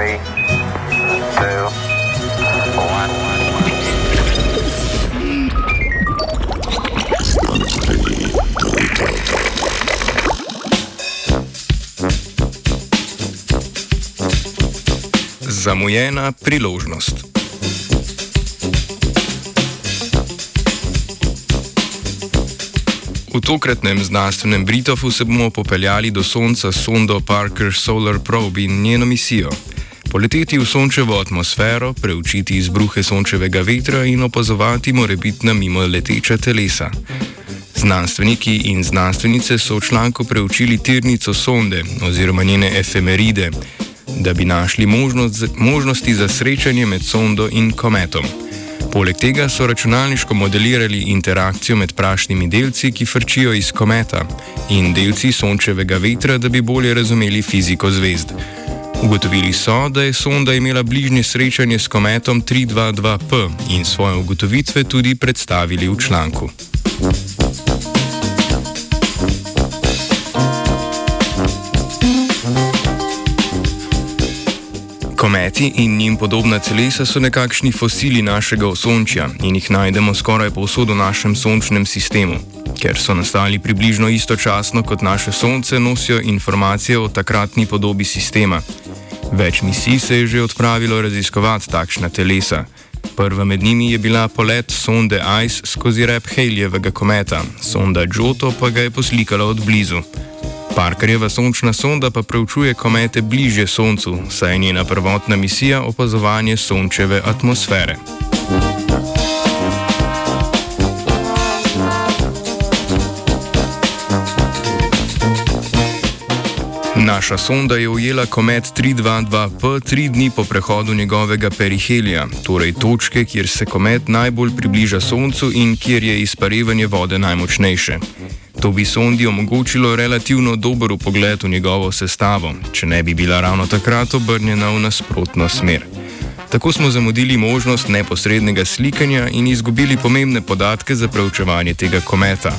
Three, two, one. Zamujena priložnost. V tokratnem znanstvenem Britofu se bomo popeljali do Sonca sondo Parker Solar Probe in njeno misijo. Poleteti v sončevo atmosfero, preučiti izbruhe sončevega vetra in opazovati morebitna mimo leteča telesa. Znanstveniki in znanstvenice so v članku preučili tirnico sonde oziroma njene efemeride, da bi našli možnost, možnosti za srečanje med sondo in kometom. Poleg tega so računalniško modelirali interakcijo med prašnimi delci, ki frčijo iz kometa, in delci sončevega vetra, da bi bolje razumeli fiziko zvezd. Ugotovili so, da je sonda imela bližnje srečanje s kometom 322P in svoje ugotovitve tudi predstavili v članku. Kometi in njim podobna telesa so nekakšni fosili našega osončja in jih najdemo skoraj povsod v našem sončnem sistemu. Ker so nastali približno istočasno kot naše Sonce, nosijo informacije o takratni podobi sistema. Več misij se je že odpravilo raziskovati takšna telesa. Prva med njimi je bila polet sonde ICE skozi rep Halleyjevega kometa, sonda Giotto pa ga je poslikala od blizu. Parkerjeva sončna sonda pa preučuje komete bliže Soncu, saj je njena prvotna misija opazovanje sončeve atmosfere. Naša sonda je ujela komet 322P tri dni po prehodu njegovega perihelija, torej točke, kjer se komet najbolj približa Soncu in kjer je izparevanje vode najmočnejše. To bi sondi omogočilo relativno dober pogled v njegovo sestavo, če ne bi bila ravno takrat obrnjena v nasprotno smer. Tako smo zamudili možnost neposrednega slikanja in izgubili pomembne podatke za preučevanje tega kometa.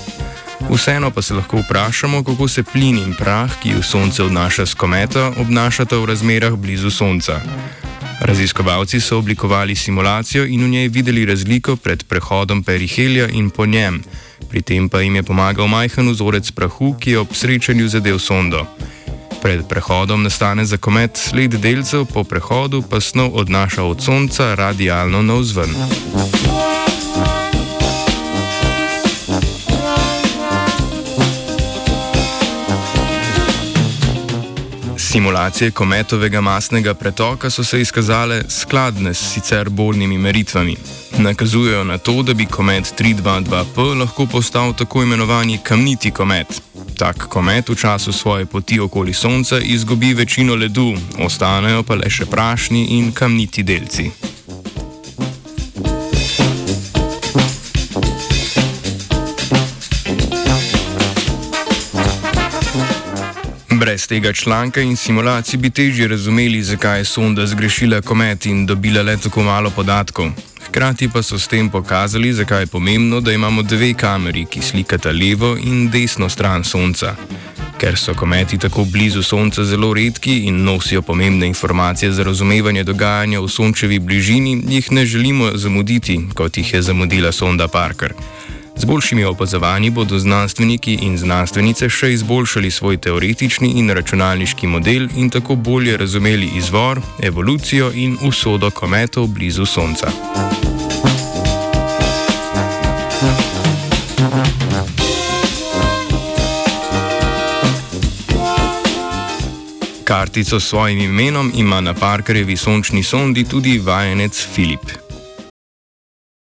Vseeno pa se lahko vprašamo, kako se plin in prah, ki v Sonce odnaša z kometa, obnašata v razmerah blizu Sonca. Raziskovalci so oblikovali simulacijo in v njej videli razliko pred prehodom perihelija in po njem. Pri tem pa jim je pomagal majhen vzorec prahu, ki je ob srečanju zadev sondo. Pred prehodom nastane za komet sled delcev, po prehodu pa snov odnaša od Sonca radialno navzven. Simulacije kometovega masnega pretoka so se izkazale skladne s sicer bolnimi meritvami. Nakazujejo na to, da bi komet 322P lahko postal tako imenovani kamniti komet. Tak komet v času svoje poti okoli Sonca izgubi večino ledu, ostanejo pa le še prašni in kamniti delci. Brez tega članka in simulacij bi težje razumeli, zakaj je sonda zgrešila komet in dobila le tako malo podatkov. Hkrati pa so s tem pokazali, zakaj je pomembno, da imamo dve kameri, ki slikata levo in desno stran Sonca. Ker so kometi tako blizu Sonca zelo redki in nosijo pomembne informacije za razumevanje dogajanja v Sončevi bližini, jih ne želimo zamuditi, kot jih je zamudila sonda Parker. Z boljšimi opazovanji bodo znanstveniki in znanstvenice še izboljšali svoj teoretični in računalniški model in tako bolje razumeli izvor, evolucijo in usodo kometov blizu Sonca. Kartico s svojim imenom ima na Parkerjevi sončni sondi tudi vajenec Filip.